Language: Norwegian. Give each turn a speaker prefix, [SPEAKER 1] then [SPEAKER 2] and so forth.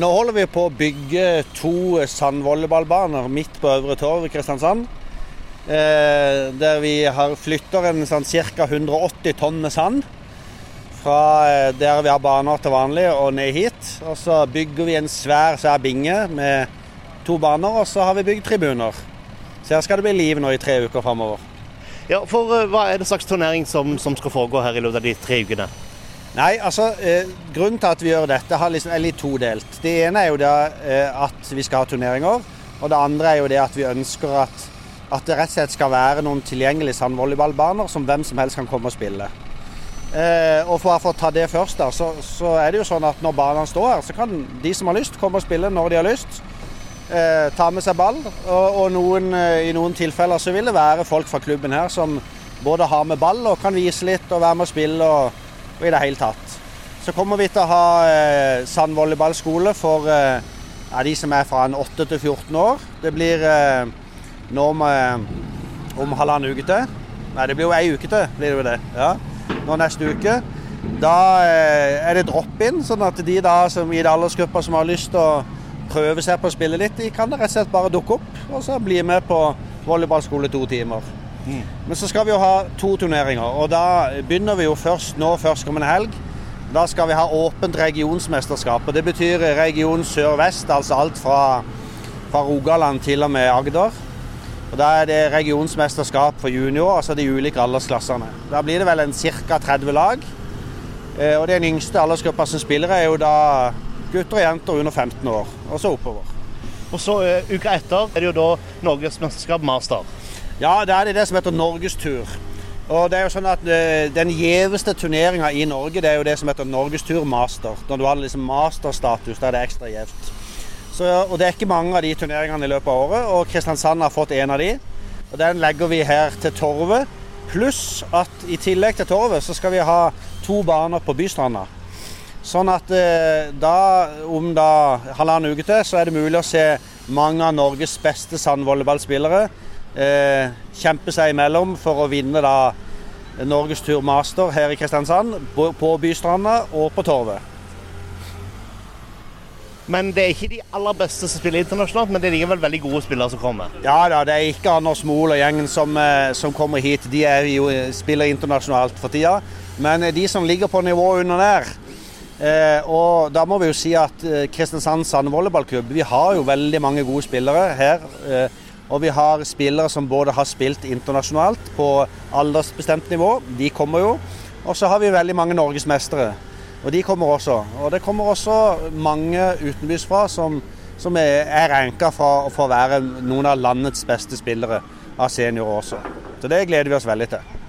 [SPEAKER 1] Nå holder vi på å bygge to sandvolleyballbaner midt på Øvre Torv i Kristiansand. Eh, der vi flytter en sånn ca. 180 tonn med sand fra eh, der vi har baner til vanlig og ned hit. Og så bygger vi en svær, svær binge med to baner, og så har vi bygd tribuner. Så her skal det bli liv nå i tre uker framover.
[SPEAKER 2] Ja, for uh, Hva er det slags turnering som, som skal foregå her i løpet av de tre ukene?
[SPEAKER 1] Nei, altså eh, Grunnen til at vi gjør dette liksom, er litt todelt. Det ene er jo det eh, at vi skal ha turneringer. Og det andre er jo det at vi ønsker at, at det rett og slett skal være noen tilgjengelige sandvolleyballbaner som hvem som helst kan komme og spille. Eh, og for, for å ta det først, da, så, så, er det jo sånn at når banene står her, så kan de som har lyst, komme og spille når de har lyst. Ta med seg ball. Og, og noen, i noen tilfeller så vil det være folk fra klubben her som både har med ball og kan vise litt og være med og spille. og og i det hele tatt. Så kommer vi til å ha eh, sandvolleyballskole for eh, de som er fra 8 til 14 år. Det blir eh, nå med, om halvannen uke til. Nei, det blir jo ei uke til, blir det jo det. Ja. Nå neste uke. Da eh, er det drop-in, sånn at de da som i aldersgruppa som har lyst til å prøve seg på å spille litt, de kan rett og slett bare dukke opp og så bli med på volleyballskole to timer. Men så skal vi jo ha to turneringer, og da begynner vi jo først nå førstkommende helg. Da skal vi ha åpent regionsmesterskap. og Det betyr region sør-vest, altså alt fra, fra, Rogaland til og med Agder. Og Da er det regionsmesterskap for junior, altså de ulike aldersklassene. Da blir det vel en ca. 30 lag. Eh, og Den yngste aldersgruppa som spiller, er jo da gutter og jenter under 15 år, og så oppover.
[SPEAKER 2] Og så uh, Uka etter er det jo da Norgesmesterskap master.
[SPEAKER 1] Ja, det er det som heter Norgestur. Og det er jo sånn at uh, Den gjeveste turneringa i Norge det er jo det som heter Norgestur master. Når du har liksom masterstatus, da er det ekstra gjevt. Og Det er ikke mange av de turneringene i løpet av året, og Kristiansand har fått en av de. og Den legger vi her til Torvet. Pluss at i tillegg til Torvet så skal vi ha to baner på Bystranda. Sånn at uh, da, om da halvannen uke til, så er det mulig å se mange av Norges beste sandvolleyballspillere eh, kjempe seg imellom for å vinne da Norges tur master her i Kristiansand, på Bystranda og på Torvet.
[SPEAKER 2] Men det er ikke de aller beste som spiller internasjonalt, men det er likevel veldig gode spillere som kommer?
[SPEAKER 1] Ja da, det er ikke Anders Mohl og gjengen som, eh, som kommer hit. De jo, spiller internasjonalt for tida. Men de som ligger på nivået under der eh, og da må vi jo si at Kristiansand Kristiansand sandvolleyballklubb, vi har jo veldig mange gode spillere her. Eh, og vi har spillere som både har spilt internasjonalt på aldersbestemt nivå, de kommer jo. Og så har vi veldig mange norgesmestere, og de kommer også. Og det kommer også mange utenbysfra som, som er, er ranka for, for å være noen av landets beste spillere av seniorer også. Så det gleder vi oss veldig til.